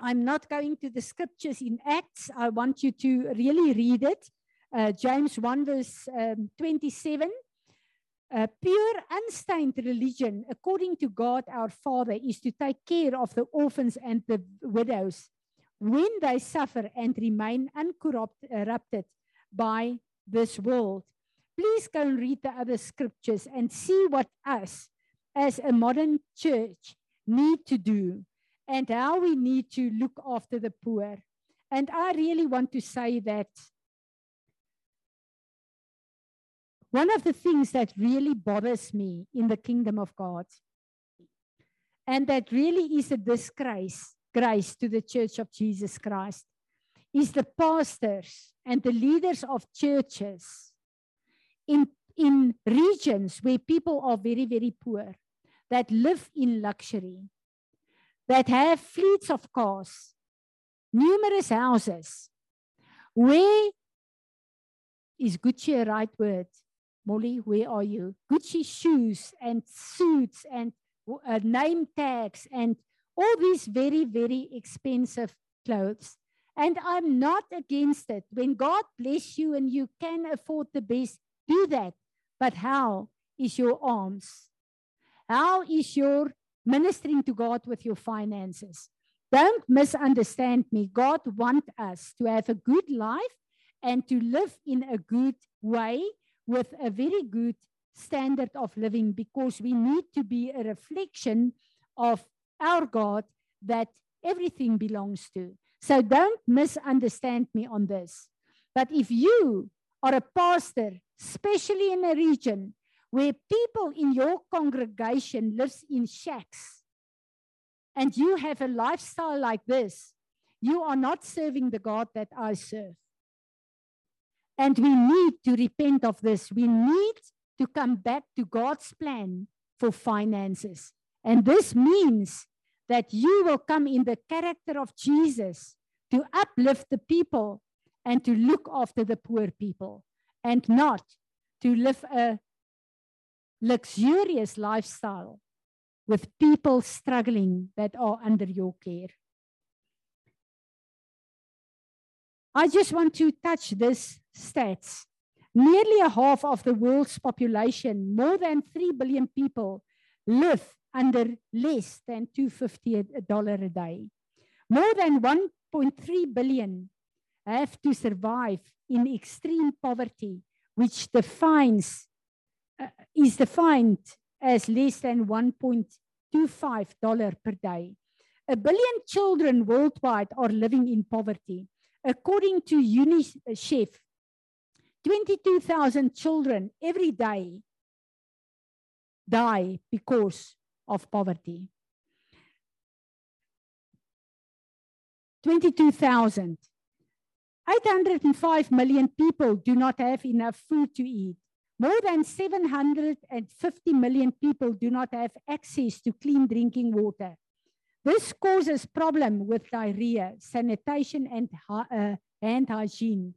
I'm not going to the scriptures in Acts. I want you to really read it. Uh, James 1, verse um, 27. A pure, unstained religion, according to God our Father, is to take care of the orphans and the widows when they suffer and remain uncorrupted by this world. Please go and read the other scriptures and see what us, as a modern church, need to do and how we need to look after the poor. And I really want to say that one of the things that really bothers me in the kingdom of God, and that really is a disgrace grace to the church of Jesus Christ, is the pastors and the leaders of churches in, in regions where people are very, very poor, that live in luxury, that have fleets of cars, numerous houses. Where is Gucci a right word? Molly, where are you? Gucci shoes and suits and uh, name tags and all these very, very expensive clothes. And I'm not against it. When God bless you and you can afford the best, do that. But how is your alms? How is your ministering to God with your finances? Don't misunderstand me. God wants us to have a good life and to live in a good way with a very good standard of living because we need to be a reflection of our God that everything belongs to. So don't misunderstand me on this. But if you are a pastor, especially in a region where people in your congregation lives in shacks, and you have a lifestyle like this, you are not serving the God that I serve. And we need to repent of this. We need to come back to God's plan for finances. And this means that you will come in the character of Jesus to uplift the people and to look after the poor people and not to live a luxurious lifestyle with people struggling that are under your care. I just want to touch this stats. Nearly a half of the world's population, more than 3 billion people, live under less than $250 a day. More than 1.3 billion have to survive in extreme poverty, which defines uh, is defined as less than $1.25 per day. A billion children worldwide are living in poverty. According to UNICEF, 22,000 children every day die because of poverty. 22,000. 805 million people do not have enough food to eat. More than 750 million people do not have access to clean drinking water. This causes problem with diarrhea, sanitation, and uh, hand hygiene,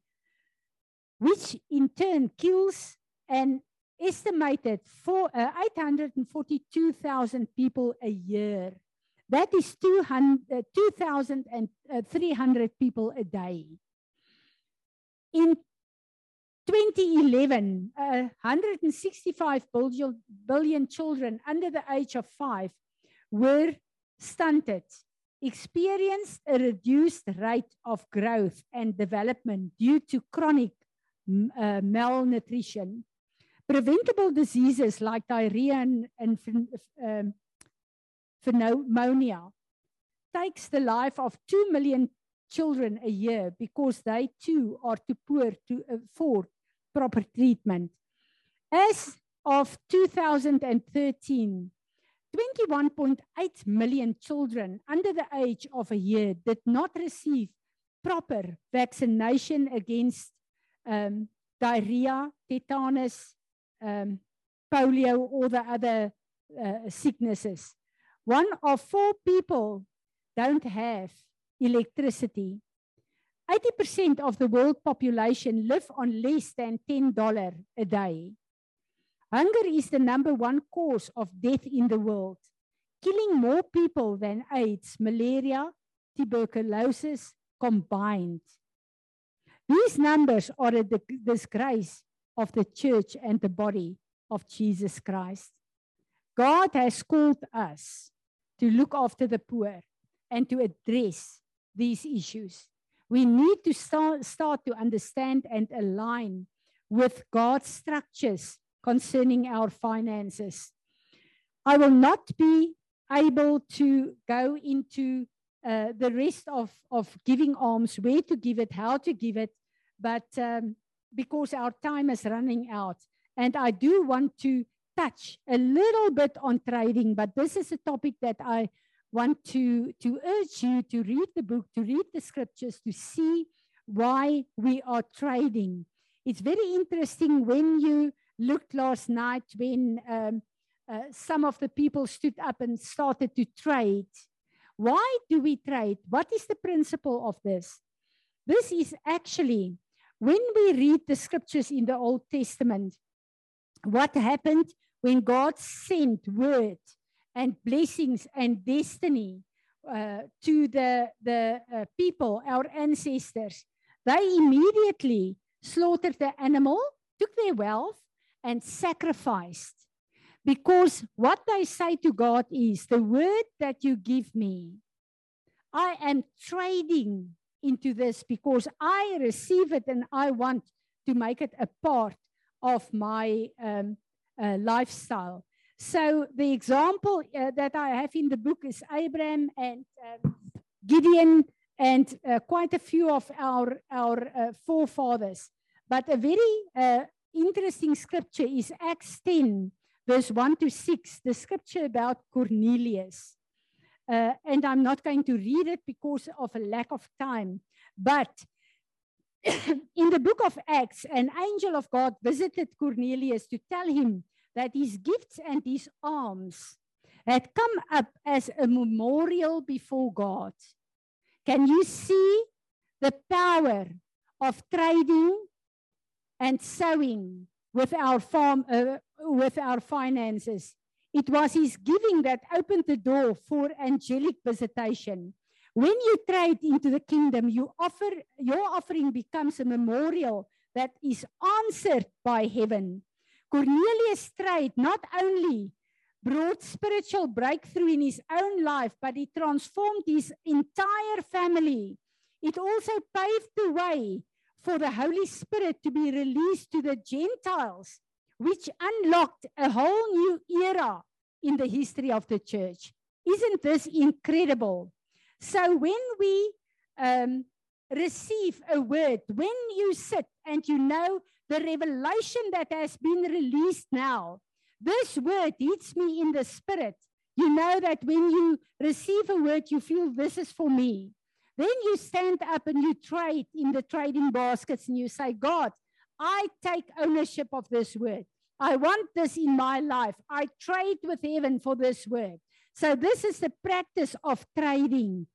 which in turn kills an estimated uh, 842,000 people a year. That is 2,300 uh, people a day. In 2011, uh, 165 billion, billion children under the age of five were stunted, experienced a reduced rate of growth and development due to chronic uh, malnutrition. Preventable diseases like diarrhea and, and um, pneumonia takes the life of 2 million children a year because they too are too poor to afford proper treatment. As of 2013, 21.8 million children under the age of a year did not receive proper vaccination against um, diarrhea, tetanus, um, polio, or the other uh, sicknesses. One of four people don't have electricity. 80% of the world population live on less than $10 a day. Hunger is the number one cause of death in the world, killing more people than AIDS, malaria, tuberculosis combined. These numbers are a disgrace of the church and the body of Jesus Christ. God has called us to look after the poor and to address these issues. We need to start, start to understand and align with God's structures concerning our finances. I will not be able to go into uh, the rest of, of giving alms, where to give it, how to give it, but um, because our time is running out. And I do want to touch a little bit on trading, but this is a topic that I want to, to urge you to read the book, to read the scriptures, to see why we are trading. It's very interesting when you looked last night when um, uh, some of the people stood up and started to trade. Why do we trade? What is the principle of this? This is actually when we read the scriptures in the Old Testament, what happened when God sent word and blessings and destiny uh, to the, the uh, people, our ancestors, they immediately slaughtered the animal, took their wealth, and sacrificed. Because what they say to God is the word that you give me, I am trading into this because I receive it and I want to make it a part of my um, uh, lifestyle. So the example uh, that I have in the book is Abraham and um, Gideon and uh, quite a few of our, our uh, forefathers. But a very uh, interesting scripture is Acts 10, verse 1 to 6, the scripture about Cornelius. Uh, and I'm not going to read it because of a lack of time. But in the book of Acts, an angel of God visited Cornelius to tell him that his gifts and his alms had come up as a memorial before God. Can you see the power of trading and sowing with our farm, uh, with our finances? It was his giving that opened the door for angelic visitation. When you trade into the kingdom, you offer your offering becomes a memorial that is answered by heaven. Cornelius' trade not only brought spiritual breakthrough in his own life, but it transformed his entire family. It also paved the way for the Holy Spirit to be released to the Gentiles, which unlocked a whole new era in the history of the church. Isn't this incredible? So when we um, receive a word, when you sit and you know the revelation that has been released now. This word hits me in the spirit. You know that when you receive a word, you feel this is for me. Then you stand up and you trade in the trading baskets and you say, God, I take ownership of this word. I want this in my life. I trade with heaven for this word. So, this is the practice of trading.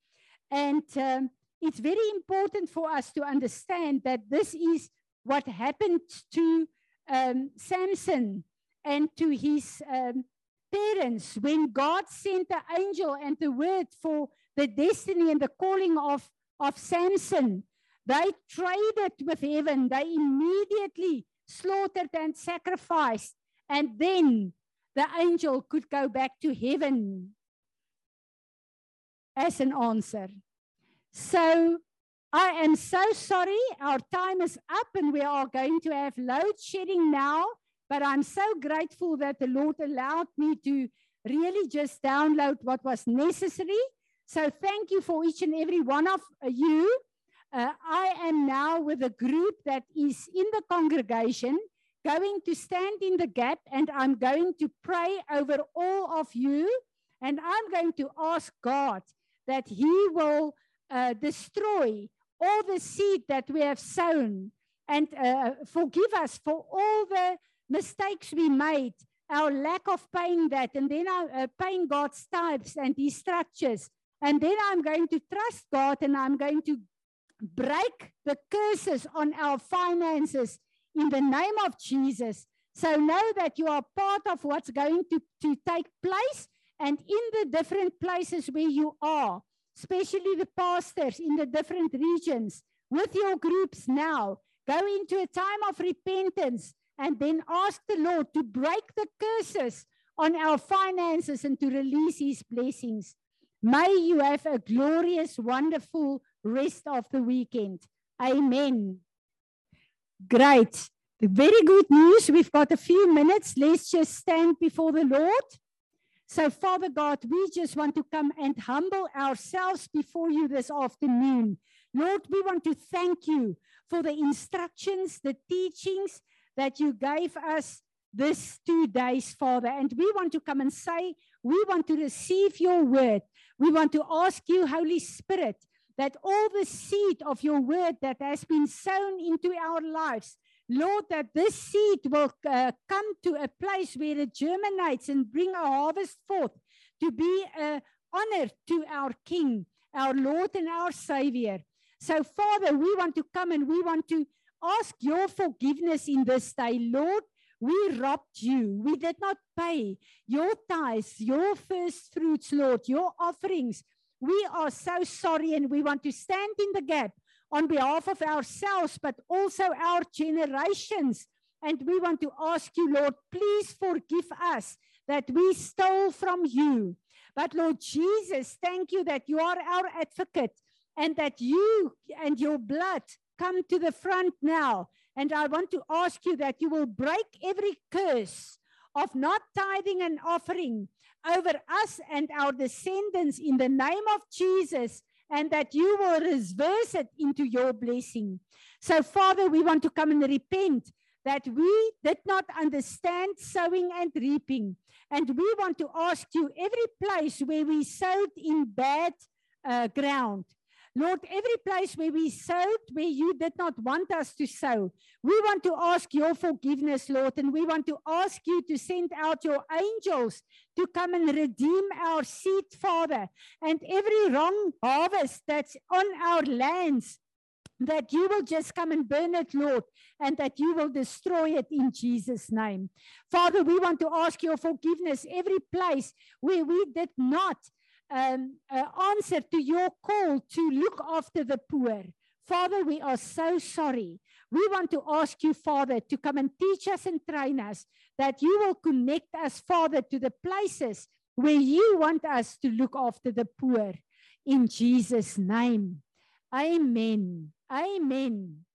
And um, it's very important for us to understand that this is what happened to um, Samson and to his um, parents when God sent the angel and the word for the destiny and the calling of, of Samson. They traded with heaven. They immediately slaughtered and sacrificed. And then the angel could go back to heaven as an answer. So I am so sorry. Our time is up and we are going to have load shedding now. But I'm so grateful that the Lord allowed me to really just download what was necessary. So thank you for each and every one of you. Uh, I am now with a group that is in the congregation going to stand in the gap and I'm going to pray over all of you. And I'm going to ask God that He will uh, destroy all the seed that we have sown and uh, forgive us for all the mistakes we made, our lack of paying that, and then uh, paying God's tithes and His structures. And then I'm going to trust God and I'm going to break the curses on our finances in the name of Jesus. So know that you are part of what's going to, to take place and in the different places where you are, especially the pastors in the different regions, with your groups now, go into a time of repentance and then ask the Lord to break the curses on our finances and to release his blessings. May you have a glorious, wonderful rest of the weekend. Amen. Great. Very good news. We've got a few minutes. Let's just stand before the Lord. So, Father God, we just want to come and humble ourselves before you this afternoon. Lord, we want to thank you for the instructions, the teachings, that you gave us this two days, Father. And we want to come and say, we want to receive your word. We want to ask you, Holy Spirit, that all the seed of your word that has been sown into our lives, Lord, that this seed will uh, come to a place where it germinates and bring a harvest forth to be an honor to our King, our Lord and our Savior. So, Father, we want to come and we want to ask your forgiveness in this day. Lord, we robbed you. We did not pay your tithes, your first fruits, Lord, your offerings. We are so sorry and we want to stand in the gap on behalf of ourselves, but also our generations. And we want to ask you, Lord, please forgive us that we stole from you. But Lord Jesus, thank you that you are our advocate and that you and your blood come to the front now. And I want to ask you that you will break every curse of not tithing and offering over us and our descendants in the name of Jesus, and that you will reverse it into your blessing. So, Father, we want to come and repent that we did not understand sowing and reaping. And we want to ask you every place where we sowed in bad uh, ground, Lord, every place where we sowed, where you did not want us to sow, we want to ask your forgiveness, Lord, and we want to ask you to send out your angels to come and redeem our seed, Father, and every wrong harvest that's on our lands. That you will just come and burn it, Lord, and that you will destroy it in Jesus' name. Father, we want to ask your forgiveness every place where we did not um, uh, answer to your call to look after the poor. Father, we are so sorry. We want to ask you, Father, to come and teach us and train us, that you will connect us, Father, to the places where you want us to look after the poor. In Jesus' name. Amen. Amen.